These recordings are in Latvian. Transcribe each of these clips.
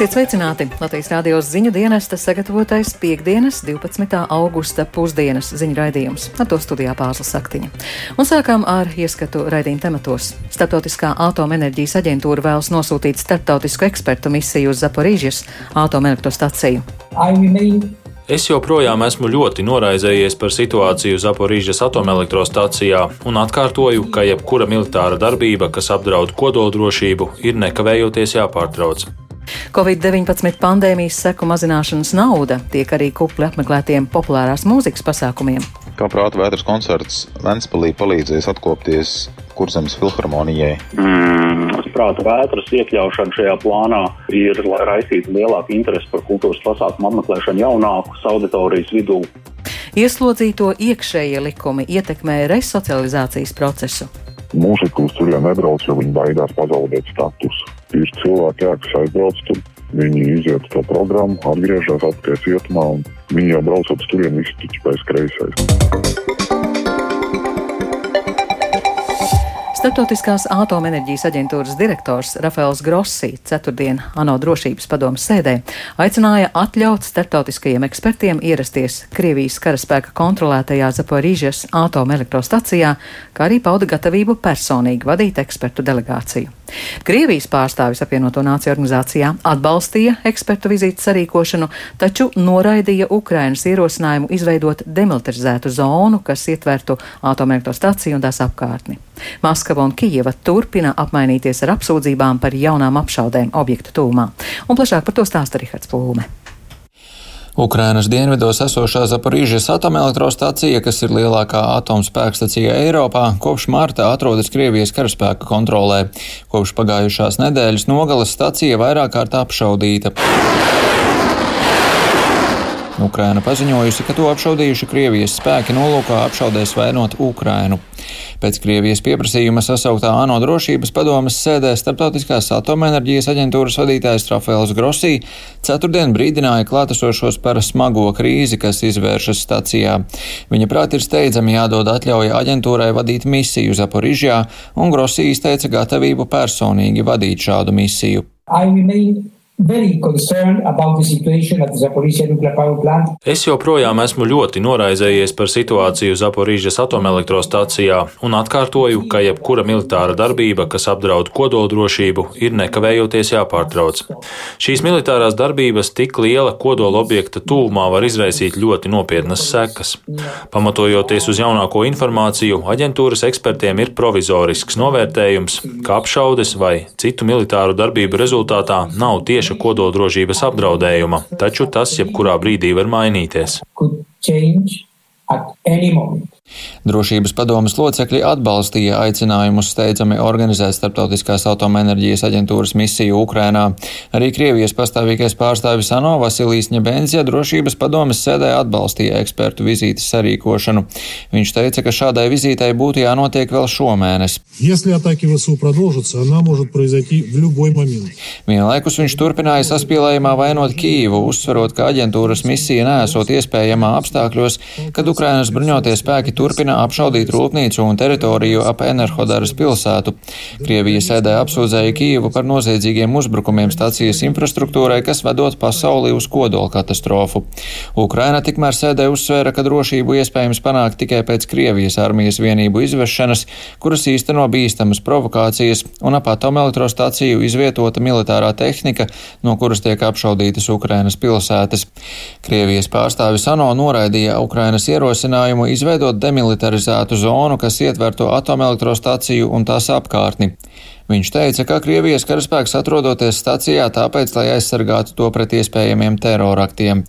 Esiet sveicināti! Latvijas rādījos ziņu dienesta sagatavotais piekdienas, 12. augusta pusdienas ziņu raidījums. Ar to studijā Pāzla Saktiņa. Un sākām ar ieskatu raidījuma tematos. Startautiskā atomenerģijas aģentūra vēlas nosūtīt starptautisku ekspertu misiju uz Zaporīžas atomelektrostaciju. Es joprojām esmu ļoti noraizējies par situāciju Zaporīžas atomelektrostacijā un atkārtoju, ka jebkura militāra darbība, kas apdraud kodoldrošību, ir nekavējoties jāpārtrauc. Covid-19 pandēmijas seku mazināšanas nauda tiek arī kupli apmeklētiem populārās mūzikas pasākumiem. Kā prāta vētras koncerts Ventspēlī palīdzēs atkopties Kurzemes filharmonijai? Mm, prāta vētras iekļaušana šajā plānā ir, lai raisītu lielāku interesi par kultūras pasākumu apmeklēšanu jaunākus auditorijas vidū. Ieslodzīto iekšējie likumi ietekmē resocializācijas procesu. Mūziķi uz turieni nebrauc, jo viņi baidās pazaudēt statusu. Tieši cilvēki, jā, kas aizbrauc tur, viņi iziet to programmu, atgriežas atpakaļ cietumā, un viņi jau braucot uz turieni, pēc kreisais. Startautiskās atomenerģijas aģentūras direktors Rafaels Grossi ceturtdien ANO drošības padomas sēdē aicināja atļaut startautiskajiem ekspertiem ierasties Krievijas karaspēka kontrolētajā Zaporīžas atomelektrostacijā, kā arī pauda gatavību personīgi vadīt ekspertu delegāciju. Krievijas pārstāvis apvienoto nāciju organizācijā atbalstīja ekspertu vizītes sarīkošanu, taču noraidīja Ukrainas ierosinājumu izveidot demilitarizētu zonu, kas ietvertu atomelektrostaciju un tās apkārtni. Maskava un Kijeva turpina apmainīties ar apsūdzībām par jaunām apšaudēm objektu tūmā. Un plašāk par to stāsta Rihards Plūme. Ukrainas dienvidos esošā Zaporīžas atomelektrostacija, kas ir lielākā atomspēkstacija Eiropā, kopš marta atrodas Krievijas karaspēka kontrolē. Kopš pagājušās nedēļas nogalas stacija vairāk kārt apšaudīta. Ukraina paziņojusi, ka to apšaudījuši Krievijas spēki nolūkā apšaudēs vainot Ukrainu. Pēc Krievijas pieprasījuma sasauktā ANO drošības padomas sēdē Startautiskās atomenerģijas aģentūras vadītājs Rafaels Grosī ceturtdien brīdināja klātesošos par smago krīzi, kas izvēršas stacijā. Viņa prāt ir steidzami jādod atļauja aģentūrai vadīt misiju Zaporižjā, un Grosī izteica gatavību personīgi vadīt šādu misiju. I remain Es joprojām esmu ļoti noraizējies par situāciju Zaporīžas atomelektrostacijā un atkārtoju, ka jebkura militāra darbība, kas apdraud kodoldrošību, ir nekavējoties jāpārtrauc. Šīs militārās darbības tik liela kodola objekta tūmā var izraisīt ļoti nopietnas sekas. Pamatojoties uz jaunāko informāciju, aģentūras ekspertiem ir provizorisks novērtējums, ka apšaudes vai citu militāru darbību rezultātā nav tieši tieša kodoldrošības apdraudējuma, taču tas jebkurā brīdī var mainīties. Drošības padomas locekļi atbalstīja aicinājumus steidzami organizēt starptautiskās atomenerģijas aģentūras misiju Ukrainā. Arī Krievijas pastāvīgais pārstāvis ANO Vasilijs Ņebenzija drošības padomas sēdē atbalstīja ekspertu vizītes sarīkošanu. Viņš teica, ka šādai vizītei būtu jānotiek vēl šomēnes. Vienlaikus viņš turpināja saspīlējumā vainot Kīvu, uzsverot, ka aģentūras misija nesot iespējamā apstākļos, kad Ukrainas bruņoties spēki turpina apšaudīt rūpnīcu un teritoriju ap Enerhodaras pilsētu. Krievija sēdē apsūdzēja Kīvu par noziedzīgiem uzbrukumiem stācijas infrastruktūrai, kas vedot pasauli uz kodola katastrofu. Ukraina tikmēr sēdē uzsvēra, ka drošību iespējams panākt tikai pēc Krievijas armijas vienību izvešanas, kuras īsteno bīstamas provokācijas un ap atomelektrostaciju izvietota militārā tehnika, no kuras tiek apšaudītas Ukrainas pilsētas. Krievijas pārstāvis ANO noraidīja Ukrainas ierosinājumu izveidot demilitarizētu zonu, kas ietvertu atomelektrostaciju un tās apkārtni. Viņš teica, ka Krievijas karaspēks atrodoties stacijā tāpēc, lai aizsargātu to pret iespējamiem teroraktiem.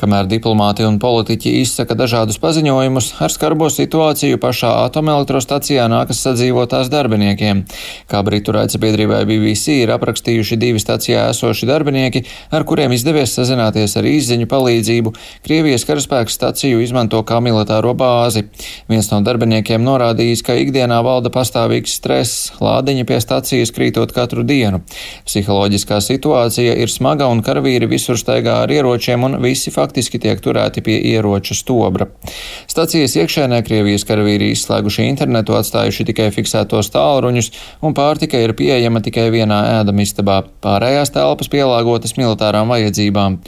Kamēr diplomāti un politiķi izsaka dažādus paziņojumus, ar skarbo situāciju pašā atomelektrostacijā nākas sadzīvot tās darbiniekiem. Kā Britu raidsabiedrībai BBC ir aprakstījuši divi stacijā esoši darbinieki, ar kuriem izdevies sazināties ar izziņu palīdzību, Krievijas karaspēks staciju izmanto kā militāro bāzi. Viens no darbiniekiem norādījis, ka ikdienā valda pastāvīgs stress, lādiņi pie stācijas stacijas krītot katru dienu. Psiholoģiskā situācija ir smaga un karavīri visur staigā ar ieročiem un visi faktiski tiek turēti pie ieroču stobra. Stacijas iekšēnē Krievijas karavīri izslēguši internetu, atstājuši tikai fiksētos tālruņus un pārtika ir pieejama tikai vienā ēdamistabā. Pārējās telpas pielāgotas militārām vajadzībām.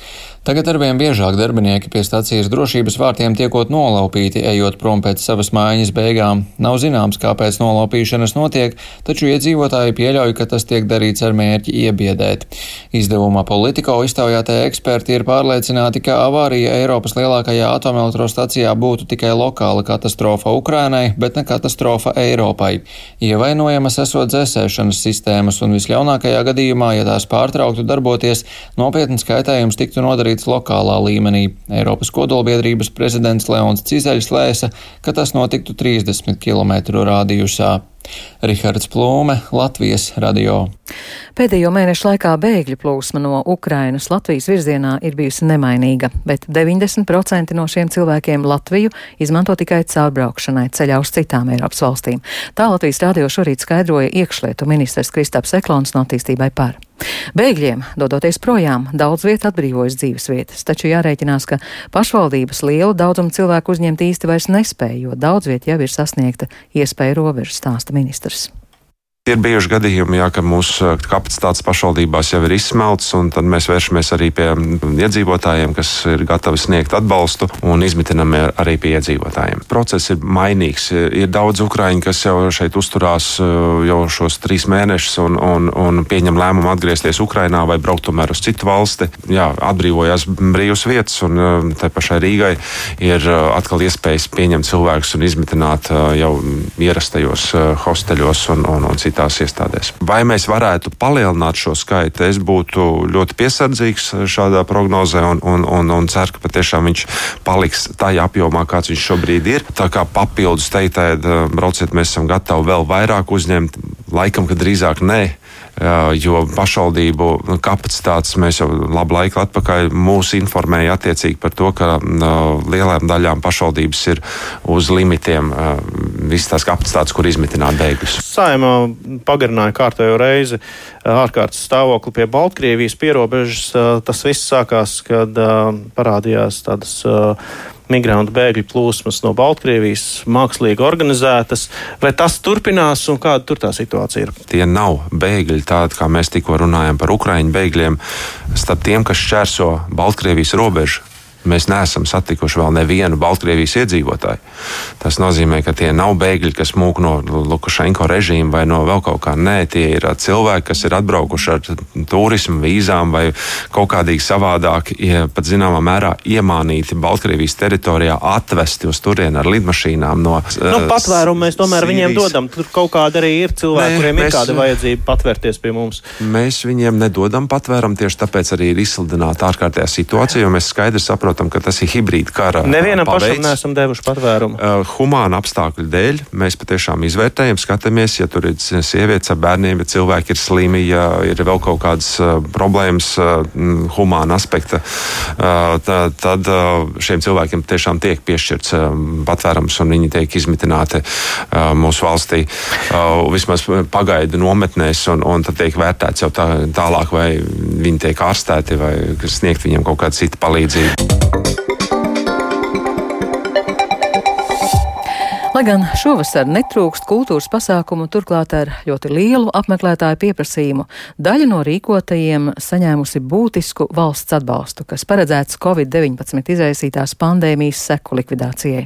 Tagad arvien biežāk darbinieki pie stacijas drošības vārtiem tiekot nolaupīti, ejot prom pēc savas mājas beigām. Nav zināms, kāpēc nolaupīšanas notiek, taču iedzīvotāji pieļauj, ka tas tiek darīts ar mērķi iebiedēt. Izdevumā Politico iztaujātie eksperti ir pārliecināti, ka avārija Eiropas lielākajā atomelektrostacijā būtu tikai lokāla katastrofa Ukrainai, bet ne katastrofa Eiropai. Ievainojamas esot dzēsēšanas sistēmas un visļaunākajā gadījumā, ja tās pārtrauktu darboties, nopietns kaitējums tiktu nodarīts izdarīts lokālā līmenī. Eiropas kodolbiedrības prezidents Leons Cizeļs lēsa, ka tas notiktu 30 km rādījusā. Rihards Plūme, Latvijas radio. Pēdējo mēnešu laikā bēgļu plūsma no Ukrainas Latvijas virzienā ir bijusi nemainīga, bet 90% no šiem cilvēkiem Latviju izmanto tikai caurbraukšanai ceļā uz citām Eiropas valstīm. Tā Latvijas radio šorīt skaidroja iekšlietu ministrs Kristaps Eklons no attīstībai par. Bēgļiem, dodoties projām, daudz vietā atbrīvojas dzīves vietas, taču jārēķinās, ka pašvaldības lielu daudzumu cilvēku uzņemt īsti vairs nespēja, jo daudz vieta jau ir sasniegta iespēja robežas, stāsta ministrs. Ir bijuši gadījumi, jā, ka mūsu kapacitātes pašvaldībās jau ir izsmelts, un tad mēs vēršamies arī pie iedzīvotājiem, kas ir gatavi sniegt atbalstu un izmitinam arī pie iedzīvotājiem. Process ir mainīgs. Ir daudz ukrāņu, kas jau šeit uzturās jau šos trīs mēnešus un, un, un pieņem lēmumu atgriezties Ukrainā vai braukt tomēr uz citu valsti. Jā, atbrīvojās brīvas vietas, un tai pašai Rīgai ir atkal iespējas pieņemt cilvēkus un izmitināt jau ierastajos hosteļos un, un, un citu citās iestādēs. Vai mēs varētu palielināt šo skaitu? Es būtu ļoti piesardzīgs šādā prognozē un, un, un, un ceru, ka patiešām viņš paliks tajā apjomā, kāds viņš šobrīd ir. Tā kā papildus teiktēji, brauciet, mēs esam gatavi vēl vairāk uzņemt. Laikam, ka drīzāk nē jo pašvaldību kapacitātes mēs jau labu laiku atpakaļ mūs informēja attiecīgi par to, ka lielām daļām pašvaldības ir uz limitiem visas tās kapacitātes, kur izmitināt bēgļus. Saimā pagarināja kārtējo reizi ārkārtas stāvokli pie Baltkrievijas pierobežas. Tas viss sākās, kad parādījās tādas migrantu bēgļu plūsmas no Baltkrievijas mākslīgi organizētas. Vai tas turpinās un kāda tur tā situācija ir? Tie nav bēgļi tādi, kā mēs tikko runājam par Ukraiņu bēgļiem. Starp tiem, kas šķērso Baltkrievijas robežu, Mēs neesam satikuši vēl nevienu Baltkrievijas iedzīvotāju. Tas nozīmē, ka tie nav bēgļi, kas mūk no Lukašenko režīma vai no vēl kaut kā. Nē, tie ir cilvēki, kas ir atbraukuši ar turismu vīzām vai kaut kādīgi savādāk, ja pat zināmā mērā iemānīti Baltkrievijas teritorijā, atvesti uz turieni ar lidmašīnām no. Nu, patvērumu mēs tomēr Sīrijas. viņiem dodam. Tur kaut kāda arī ir cilvēki, Nē, kuriem mēs, ir kāda vajadzība patvērties pie mums. Mēs viņiem nedodam patvērumu, tieši tāpēc arī ir izsludināta ārkārtējā situācija, jo mēs skaidri saprotam, saprotam, ka tas ir hibrīda kara. Nevienam paveids. pašam neesam devuši patvērumu. Uh, humāna apstākļu dēļ mēs patiešām izvērtējam, skatāmies, ja tur ir sievietes ar bērniem, ja cilvēki ir slimi, ja ir vēl kaut kādas uh, problēmas uh, humāna aspekta, uh, tad, tad uh, šiem cilvēkiem tiešām tiek piešķirts uh, patvērums un viņi tiek izmitināti uh, mūsu valstī uh, vismaz pagaidu nometnēs, un, un tad tiek vērtēts jau tā, tālāk, vai viņi tiek ārstēti vai sniegt viņiem kaut kādu citu palīdzību. Lai gan šovasar netrūkst kultūras pasākumu, turklāt ar ļoti lielu apmeklētāju pieprasījumu, daļa no rīkotajiem saņēmusi būtisku valsts atbalstu, kas paredzēts Covid-19 izraisītās pandēmijas seku likvidācijai.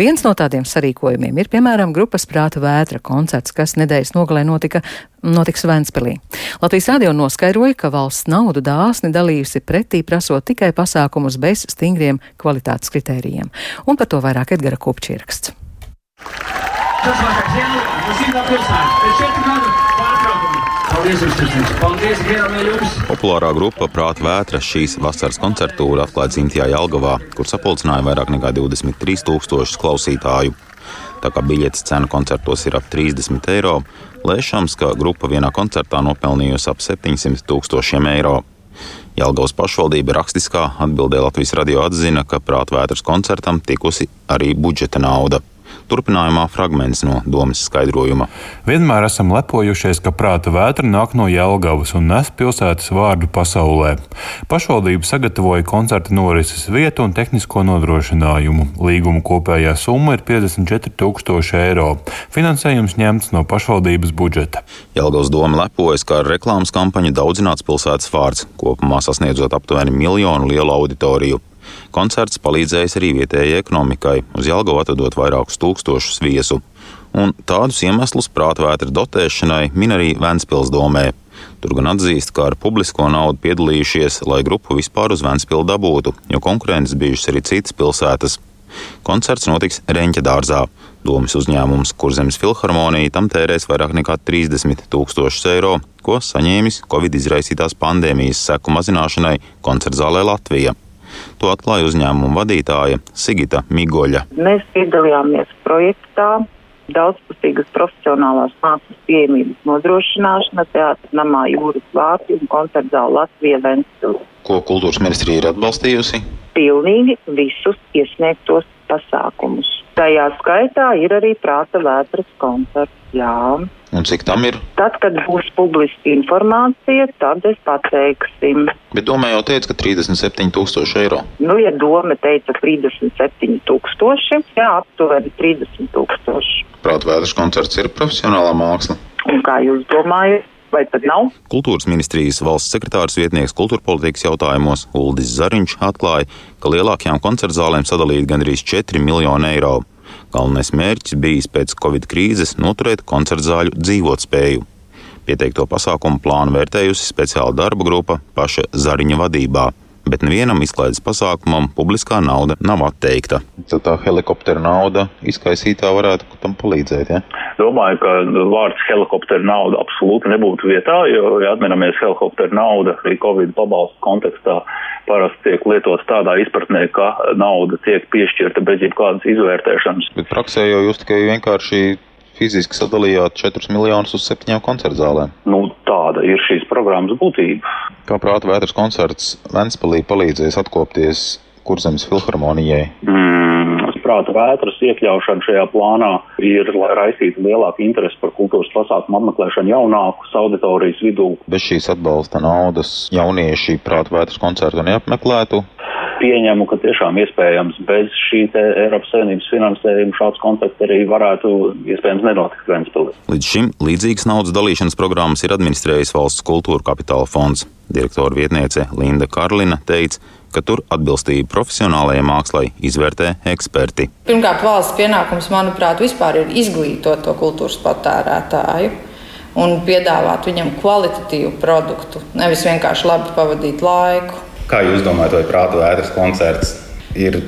Viens no tādiem sarīkojumiem ir, piemēram, grupas prāta vētra koncerts, kas nedēļas nogalē notika notiks Ventspilī. Latvijas radio noskaidroja, ka valsts naudu dāsni dalījusi pretī prasot tikai pasākumus bez stingriem kvalitātes kritērijiem. Un par to vairāk Edgara Kupčieraksts. Tas vakars jau no Sīvā pilsētā. Pēc četru gadu pārtraukuma. Paldies jums! Paldies no jums! Populārā grupa Prāta vētra šīs vasaras koncertūra atklāta dzimtajā Jelgavā, kur sapulcināja vairāk nekā 23 tūkstošus klausītāju. Tā kā biļetes cena koncertos ir ap 30 eiro, lēšams, ka grupa vienā koncertā nopelnījusi ap 700 tūkstošiem eiro. Jelgavas pašvaldība rakstiskā atbildē Latvijas radio atzina, ka prātvētras koncertam tikusi arī budžeta nauda. Turpinājumā fragments no domas skaidrojuma. Vienmēr esam lepojušies, ka prāta vētra nāk no Jelgavas un nes pilsētas vārdu pasaulē. Pašvaldība sagatavoja koncerta norises vietu un tehnisko nodrošinājumu. Līguma kopējā summa ir 54 tūkstoši eiro. Finansējums ņemts no pašvaldības budžeta. Jelgavas doma lepojas, ka ar reklāmas kampaņu daudzināts pilsētas vārds, kopumā sasniedzot aptuveni miljonu lielu auditoriju. Koncerts palīdzējis arī vietējai ekonomikai, uz Jelgavu atvedot vairākus tūkstošus viesu. Un tādus iemeslus prātvētra dotēšanai min arī Ventspils domē. Tur gan atzīst, ka ar publisko naudu piedalījušies, lai grupu vispār uz Ventspilu dabūtu, jo konkurences bijušas arī citas pilsētas. Koncerts notiks Reņķa dārzā. Domas uzņēmums Kurzemes filharmonija tam tērēs vairāk nekā 30 tūkstošus eiro, ko saņēmis Covid izraisītās pandēmijas seku mazināšanai koncertzālē Latvija. To atklāja uzņēmuma vadītāja Sigita Migoļa. Mēs piedalījāmies projektā daudzpusīgas profesionālās mākslas pieejamības nodrošināšana Teātris namā Jūras vārti un koncertzāla Latvija Ventspils. Ko kultūras ministrija ir atbalstījusi? Pilnīgi visus iesniegtos pasākumus. Tajā skaitā ir arī prāta vētras koncerts. Jā. Un cik tam ir? Tad, kad būs publiska informācija, tad es pateiksim. Bet domā jau teica, ka 37 tūkstoši eiro. Nu, ja doma teica 37 tūkstoši, jā, aptuveni 30 tūkstoši. Prāta vētras koncerts ir profesionālā māksla. Un kā jūs domājat? Vai tad nav? Kultūras ministrijas valsts sekretārs vietnieks kultūrpolitikas jautājumos Uldis Zariņš atklāja, ka lielākajām koncertzālēm sadalīti gandrīz 4 miljoni eiro. Galvenais mērķis bijis pēc Covid krīzes noturēt koncertzāļu dzīvotspēju. Pieteikto pasākumu plānu vērtējusi speciāla darba grupa paša Zariņa vadībā bet nevienam izklaides pasākumam publiskā nauda nav atteikta. Tad tā helikoptera nauda izkaisītā varētu tam palīdzēt. Ja? Domāju, ka vārds helikoptera nauda absolūti nebūtu vietā, jo, ja atminamies, helikoptera nauda arī Covid pabalstu kontekstā parasti tiek lietots tādā izpratnē, ka nauda tiek piešķirta bez jebkādas izvērtēšanas. Bet praksē jau jūs tikai vienkārši fiziski sadalījāt 4 miljonus uz septiņām koncertzālēm. Nu, tāda ir šīs programmas būtība. Kā prāta vētras koncerts Ventspēlī palīdzēs atkopties Kurzemes filharmonijai? Mm, prāta vētras iekļaušana šajā plānā ir, lai raisītu lielāku interesi par kultūras pasākumu apmeklēšanu jaunākus auditorijas vidū. Bez šīs atbalsta naudas jaunieši prāta vētras koncertu neapmeklētu pieņemu, ka tiešām iespējams bez šī Eiropas Savienības finansējuma šāds kontakts arī varētu iespējams nenotikt Ventspilī. Līdz šim līdzīgas naudas dalīšanas programmas ir administrējis valsts kultūra kapitāla fonds. Direktora vietniece Linda Karlina teica, ka tur atbilstību profesionālajai mākslai izvērtē eksperti. Pirmkārt, valsts pienākums, manuprāt, vispār ir izglītot to kultūras patērētāju un piedāvāt viņam kvalitatīvu produktu, nevis vienkārši labi pavadīt laiku. Kā jūs domājat, vai prāta vētras koncerts ir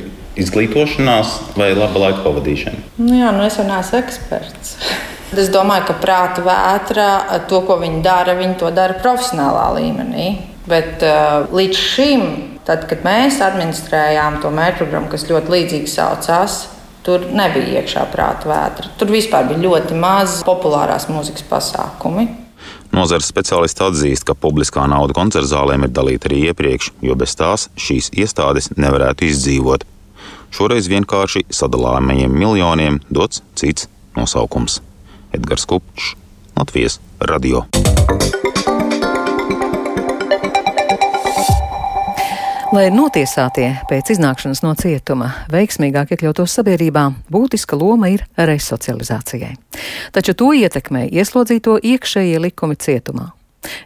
izglītošanās vai laba laika pavadīšana? Nu jā, nu es jau neesmu eksperts. Es domāju, ka prāta vētra, to, ko viņi dara, viņi to dara profesionālā līmenī. Bet uh, līdz šim, tad, kad mēs administrējām to mērķprogrammu, kas ļoti līdzīgi saucās, tur nebija iekšā prāta vētra. Tur vispār bija ļoti maz populārās mūzikas pasākumi. Nozares speciālisti atzīst, ka publiskā nauda koncertzālēm ir dalīta arī iepriekš, jo bez tās šīs iestādes nevarētu izdzīvot. Šoreiz vienkārši sadalāmajiem miljoniem dots cits nosaukums - Edgars Kupčs, Latvijas radio. Lai notiesātie pēc iznākšanas no cietuma veiksmīgāk iekļautos sabiedrībā, būtiska loma ir resocializācijai. Taču to ietekmē ieslodzīto iekšējie likumi cietumā.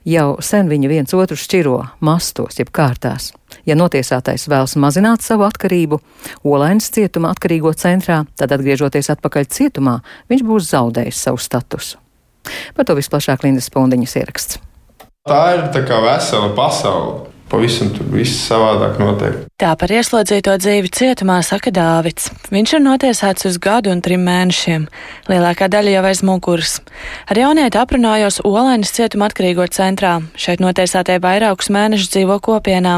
Jau sen viņi viens otru šķiro mastos, jeb kārtās. Ja notiesātais vēlas mazināt savu atkarību, Olainas cietuma atkarīgo centrā, tad atgriežoties atpakaļ cietumā, viņš būs zaudējis savu statusu. Par to visplašāk Lindas Pundiņas ieraksts. Tā ir tā kā vesela pasaule. Pavisam tur viss savādāk notiek. Tā par ieslodzīto dzīvi cietumā saka Dāvids. Viņš ir notiesāts uz gadu un trim mēnešiem. Lielākā daļa jau aiz muguras. Ar jaunieti aprunājos Olainas cietuma atkarīgo centrā. Šeit notiesātie vairākus mēnešus dzīvo kopienā.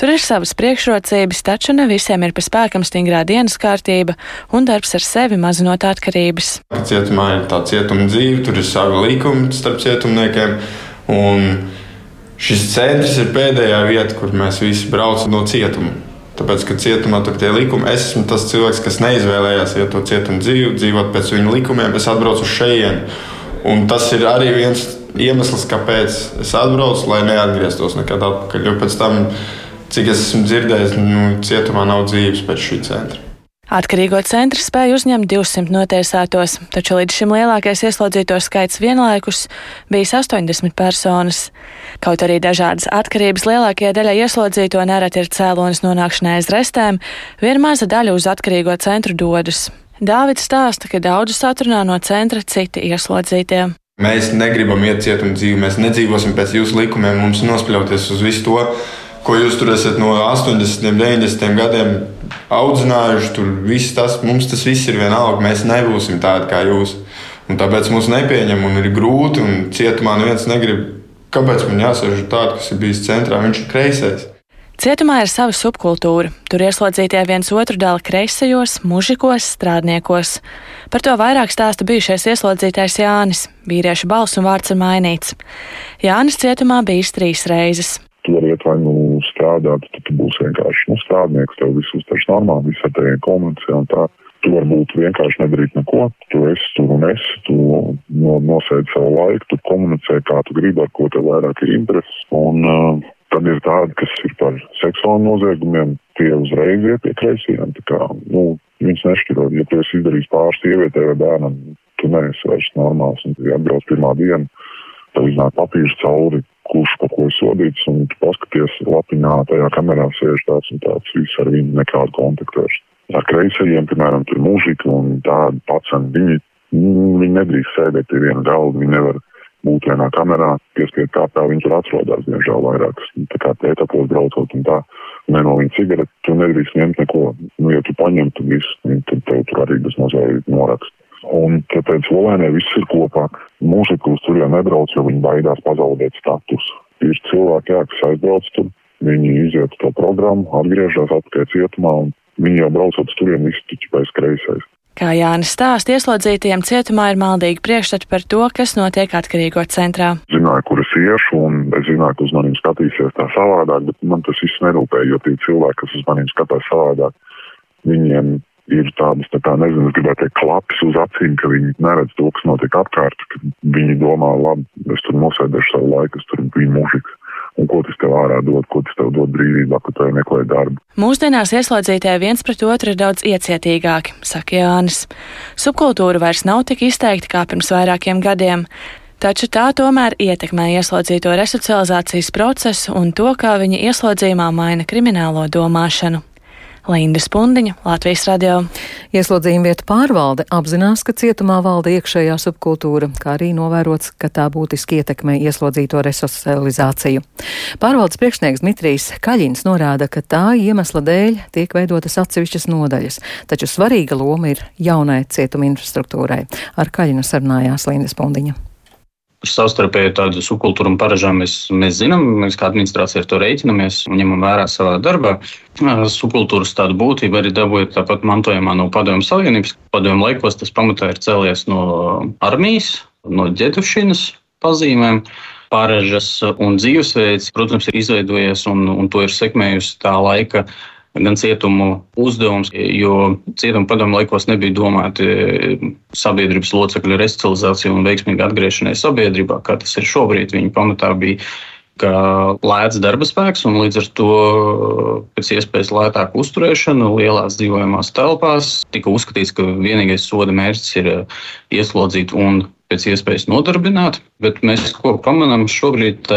Tur ir savas priekšrocības, taču ne visiem ir pa spēkam stingrā dienas kārtība un darbs ar sevi mazinot atkarības. Cietumā ir tā cietuma dzīve, tur ir savi līkumi starp cietumniekiem. Un Šis centrs ir pēdējā vieta, kur mēs visi braucam no cietuma. Tāpēc, ka cietumā tur tie likumi, es esmu tas cilvēks, kas neizvēlējās iet to cietumu dzīvi, dzīvot pēc viņu likumiem. Es atbraucu uz šejienu. Un tas ir arī viens iemesls, kāpēc es atbraucu, lai neatgrieztos nekad atpakaļ. Jo pēc tam, cik es esmu dzirdējis, nu, cietumā nav dzīves pēc šī centra. Atkarīgo centru spēja uzņemt 200 notiesātos, taču līdz šim lielākais ieslodzīto skaits vienlaikus bijis 80 personas. Kaut arī dažādas atkarības lielākajai daļai ieslodzīto nereti ir cēlonis nonākšanai aiz restēm, viena maza daļa uz atkarīgo centru dodas. Dāvids stāsta, ka daudzus atrunā no centra citi ieslodzītie. Mēs negribam iet cietumā dzīvi, mēs nedzīvosim pēc jūsu likumiem, mums nospļauties uz visu to, ko jūs tur esat no 80, 90 gadiem audzinājuši. Tur viss tas, mums tas viss ir vienalga. Mēs nebūsim tādi kā jūs. Un tāpēc mums nepieņem un ir grūti. Un cietumā neviens negrib. Kāpēc man jāsaka tāds, kas ir bijis centrā? Viņš ir kreisais. Cietumā ir sava subkultūra. Tur ieslodzītie viens otru dala kreisajos, mužikos, strādniekos. Par to vairāk stāsta bijušais ieslodzītais Jānis. Vīriešu balss un vārds ir mainīts. Jānis cietumā bijis trīs reizes tu vari iet vai nu strādāt, tad tu būsi vienkārši nu, strādnieks, tev viss uztverš normāli, viss ar tevi komunicē un tā. Tu vari būt vienkārši nedarīt neko. Tu esi tur un es, tu no, nosēdi savu laiku, tu komunicē, kā tu gribi, ar ko tev vairāk ir intereses. Un uh, tad ir tādi, kas ir par seksuāliem noziegumiem, tie uzreiz iet pie kreisajiem. Nu, viņus nešķiro, ja tu esi izdarījis pāris sievietē vai bērnam, tu neesi vairs normāls. Un, ja atbrauc pirmā diena, tev iznāk papīrs cauri, kurš par ko ir sodīts, un tu paskaties lapiņā, tajā kamerā sēž tāds un tāds, viss ar viņu nekādu kontaktu vairs. Ar kreisajiem, piemēram, tur mūžīgi un tādi paceni, viņi, nu, viņi nedrīkst sēdēt pie viena galda, viņi nevar būt vienā kamerā, piespied kāpā, viņi tur atrodas, diemžēl vairākas, tā kā tētapos braucot un tā. Ne no viņa cigareti, tu nedrīkst ņemt neko. Nu, ja tu paņem, tad viss, tad tev tur arī bez mazliet norakst. Un tāpēc Slovenijā viss ir kopā. Mūžīgi uz turieni nebrauc, jo viņi baidās pazaudēt statusu. Ir cilvēki, jā, kas aizbrauc tur, viņi iziet to programmu, atgriežas atpakaļ cietumā, un viņi jau braucot uz turieni, visi tikai pēc kreisais. Kā Jānis stāsta, ieslodzītajiem cietumā ir maldīgi priekšstati par to, kas notiek atkarīgo centrā. Zināju, kur es iešu, un es zināju, ka uz maniem skatīsies tā savādāk, bet man tas viss nerūpēja, jo tie cilvēki, kas uz maniem skatās savādāk, viņiem ir tādas, tā kā, nezinu, es gribētu teikt, klapis uz acīm, ka viņi neredz to, kas notiek apkārt, ka viņi domā, labi, es tur nosēdēšu savu laiku, es tur biju mūžīgs. Un ko tas tev ārā dod, ko tas tev dod brīvībā, ka tu meklē darbu. Mūsdienās ieslodzītie viens pret otru ir daudz iecietīgāki, saka Jānis. Subkultūra vairs nav tik izteikta kā pirms vairākiem gadiem. Taču tā tomēr ietekmē ieslodzīto resocializācijas procesu un to, kā viņi ieslodzījumā maina kriminālo domāšanu. Linda Spundiņa, Latvijas radio. Ieslodzījuma vietu pārvalde apzinās, ka cietumā valda iekšējā subkultūra, kā arī novērots, ka tā būtiski ietekmē ieslodzīto resocializāciju. Pārvaldes priekšnieks Dmitrijs Kaļins norāda, ka tā iemesla dēļ tiek veidotas atsevišķas nodaļas, taču svarīga loma ir jaunai cietuma infrastruktūrai. Ar Kaļinu sarunājās Linda Spundiņa savstarpēju tādu subkultūru un paražām mēs, mēs zinām, mēs kā administrācija ar to reiķinamies un ņemam vērā savā darbā. Subkultūras tādu būtību arī dabūjot tāpat mantojumā no Padomju Savienības. Padomju laikos tas pamatā ir cēlies no armijas, no ģetušinas pazīmēm. Pārēžas un dzīvesveids, protams, ir izveidojies un, un to ir sekmējusi tā laika gan cietumu uzdevums, jo cietuma padomu laikos nebija domāti sabiedrības locekļu resocializācija un veiksmīga atgriešanās sabiedrībā, kā tas ir šobrīd. Viņa pamatā bija kā lēts darba spēks, un līdz ar to pēc iespējas lētāku uzturēšanu lielās dzīvojamās telpās. Tika uzskatīts, ka vienīgais soda mērķis ir ieslodzīt un pēc iespējas nodarbināt, bet mēs ko pamanām šobrīd.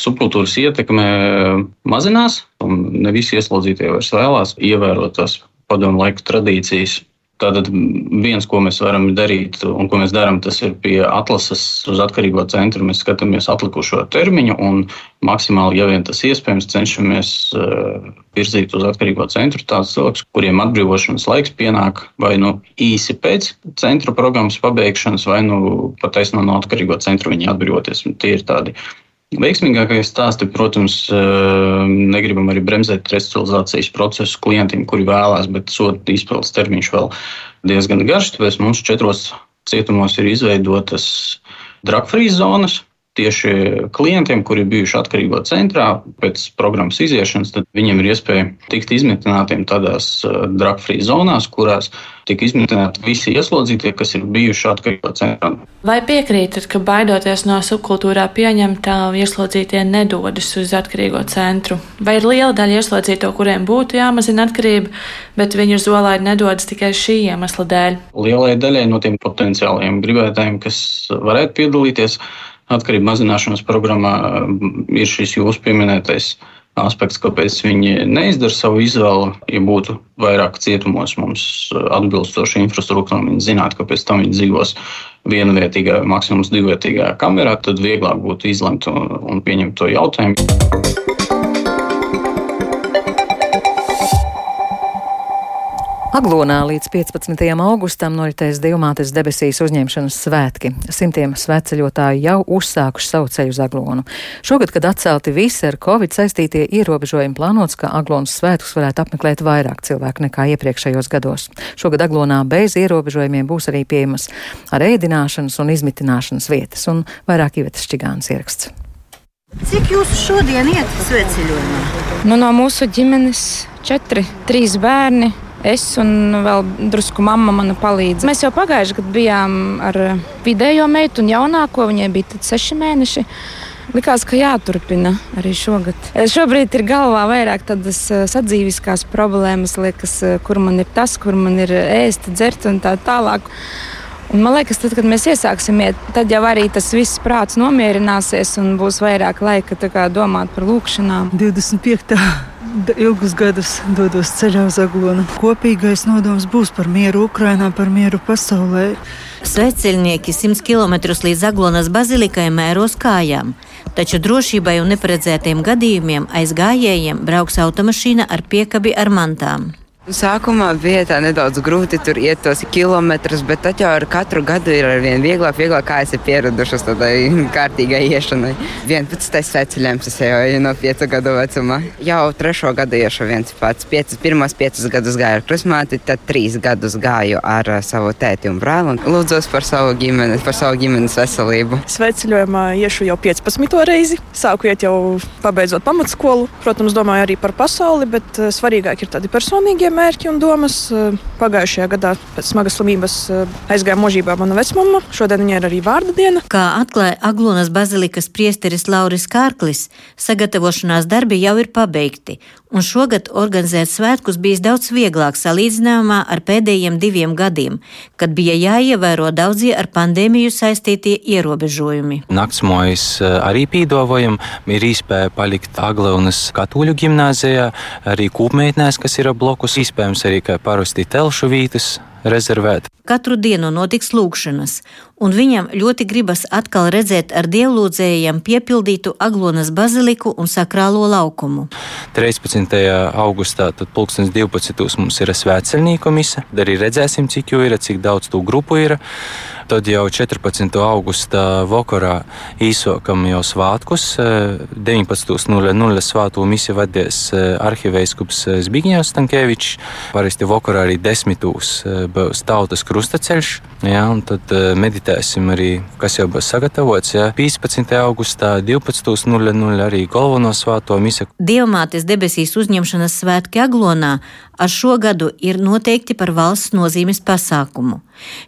Subkultūras ietekme mazinās, un ne visi ieslodzītie vairs vēlās ievērot tās padomu laiku tradīcijas. Tātad viens, ko mēs varam darīt, un ko mēs darām, tas ir pie atlases uz atkarīgo centru. Mēs skatāmies atlikušo termiņu, un maksimāli, ja vien tas iespējams, cenšamies uh, virzīt uz atkarīgo centru tādus cilvēkus, kuriem atbrīvošanas laiks pienāk vai nu īsi pēc centra programmas pabeigšanas, vai nu pat taisnām no atkarīgo centra viņi atbrīvoties. Tie ir tādi Veiksmīgākais stāsts, protams, eh, negribam arī bremzēt resocializācijas procesu klientiem, kuri vēlās, bet soda izpildes termiņš vēl diezgan garš. Tāpēc mums četros cietumos ir izveidotas dragfrīs zonas, tieši klientiem, kuri ir bijuši atkarīgo centrā pēc programmas iziešanas, tad viņiem ir iespēja tikt izmitinātiem tādās drug-free zonās, kurās tiek izmitināti visi ieslodzītie, kas ir bijuši atkarīgo centrā. Vai piekrītat, ka baidoties no subkultūrā pieņemtā, ieslodzītie nedodas uz atkarīgo centru? Vai ir liela daļa ieslodzīto, kuriem būtu jāmazina atkarība, bet viņi uz zolaidi nedodas tikai šī iemesla dēļ? Lielai daļai no tiem potenciāliem gribētājiem, kas varētu piedalīties, atkarību mazināšanas programmā ir šis jūsu pieminētais aspekts, kāpēc viņi neizdara savu izvēli. Ja būtu vairāk cietumos mums atbilstoša infrastruktūra, viņi zinātu, ka pēc tam viņi dzīvos vienvietīgā, maksimums divvietīgā kamerā, tad vieglāk būtu izlemt un, un pieņemt to jautājumu. Aglonā līdz 15. augustam noritēs Divmātes debesīs uzņemšanas svētki. Simtiem svētceļotāju jau uzsākuši savu ceļu uz Aglonu. Šogad, kad atcelti visi ar covid saistītie ierobežojumi, plānots, ka Aglonas svētkus varētu apmeklēt vairāk cilvēku nekā iepriekšējos gados. Šogad Aglonā bez ierobežojumiem būs arī pieejamas ar ēdināšanas un izmitināšanas vietas un vairāk ievetas čigānas ieraksts. Cik jūs šodien iet svētceļojumā? Nu, no mūsu ģimenes četri, trīs bērni Es un vēl drusku mamma man palīdz. Mēs jau pagājušajā gadā bijām ar vidējo meitu un jaunāko. Viņai bija seši mēneši. Likās, ka jāturpina arī šogad. Šobrīd ir galvā vairāk tādas eh, sadzīviskās problēmas, liekas, eh, kur man ir tas, kur man ir ēst, dzert un tā tālāk. Un man liekas, tad, kad mēs iesāksim iet, tad jau arī tas viss prāts nomierināsies un būs vairāk laika domāt par lūkšanām. 25 ilgus gadus dodos ceļā uz Aglonu. Kopīgais nodoms būs par mieru Ukrainā, par mieru pasaulē. Sveceļnieki 100 km līdz Aglonas bazilikai mēros kājām, taču drošībai un neparedzētiem gadījumiem aiz gājējiem brauks automašīna ar piekabi ar mantām. Sākumā bija tā nedaudz grūti tur iet tos kilometrus, bet tad jau ar katru gadu ir ar vien vieglāk, vieglāk kā es esmu pieradušas tādai kārtīgai iešanai. 11. ceļojums es jau no 5 gadu vecuma. Jau trešo gadu iešu viens pats. Piecus, pirmos 5 gadus gāju ar krusmāti, tad 3 gadus gāju ar savu tēti un brāli. Lūdzos par savu ģimeni, par savu ģimenes veselību. Sveceļojumā iešu jau 15. reizi. Sāku iet jau pabeidzot pamatskolu. Protams, domāju arī par pasauli, bet svarīgāk ir tādi personīgie mērķi un domas. Eh, pagājušajā gadā pēc smagas slimības eh, aizgāja mūžībā mana vecmama. Šodien viņai ir arī vārda diena. Kā atklāja Aglonas bazilikas priesteris Lauris Kārklis, sagatavošanās darbi jau ir pabeigti, un šogad organizēt svētkus bijis daudz vieglāk salīdzinājumā ar pēdējiem diviem gadiem, kad bija jāievēro daudzie ar pandēmiju saistītie ierobežojumi. Naktsmojas eh, arī pīdovojam, ir iespēja palikt Aglonas katoļu gimnāzijā, arī kūpmeitnēs, kas ir blokus. Iespējams arī kā parasti telšu vītas rezervēt. Katru dienu notiks lūkšanas, un viņam ļoti gribas atkal redzēt ar dievlūdzējiem piepildītu Aglonas baziliku un sakrālo laukumu. 13. augustā, tad 2012. mums ir svētceļnieku mise, arī redzēsim, cik jau ir, cik daudz tu grupu ir. Tad jau 14. augustā vakarā īsokam jau svētkus. 19.00 svēto misiju vadīs eh, arhivējskups eh, Zbigņevs Stankēvičs. Parasti vakarā arī 10. Eh, būs tautas krustaceļš. Jā, tad meditēsim arī, kas jau būs sagatavots. Jā. 15. augustā 12.00 arī galveno svēto misiju. Dievmātes debesīs uzņemšanas svētki Aglonā ar šo gadu ir noteikti par valsts nozīmes pasākumu.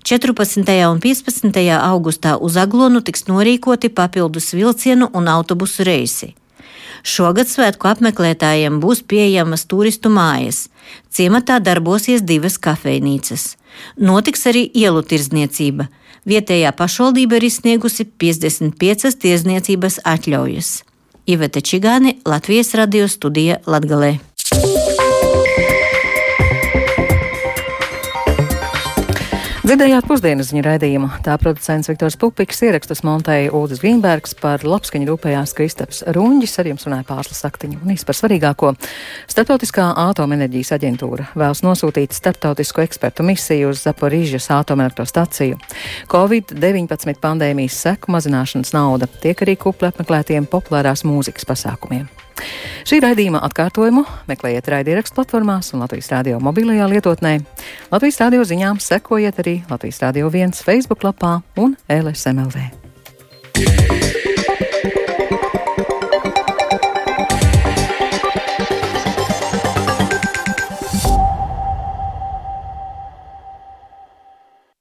14. un 15. augustā uz Aglonu tiks norīkoti papildus vilcienu un autobusu reisi. Šogad svētku apmeklētājiem būs pieejamas turistu mājas. Ciematā darbosies divas kafejnīcas. Notiks arī ielu tirdzniecība. Vietējā pašvaldība ir izsniegusi 55 tirdzniecības atļaujas. Ivete Čigāni, Latvijas radio studija Latgalē. Dzirdējāt pusdienas ziņu raidījumu. Tā producents Viktors Pupiks ierakstus montēja Ulris Grīnbergs par labskaņu rūpējās Kristaps Runģis, ar jums runāja pārslas aktiņu un īsti par svarīgāko. Startautiskā atomenerģijas aģentūra vēlas nosūtīt starptautisko ekspertu misiju uz Zaporīžas atomelektrostaciju. Covid-19 pandēmijas seku mazināšanas nauda tiek arī kupli apmeklētiem populārās mūzikas pasākumiem. Šī raidījuma atkārtojumu meklējiet raidierakstu platformās un Latvijas radio mobilajā lietotnē. Latvijas radio ziņām sekojiet arī Latvijas radio viens Facebook lapā un LSMLV. Yeah.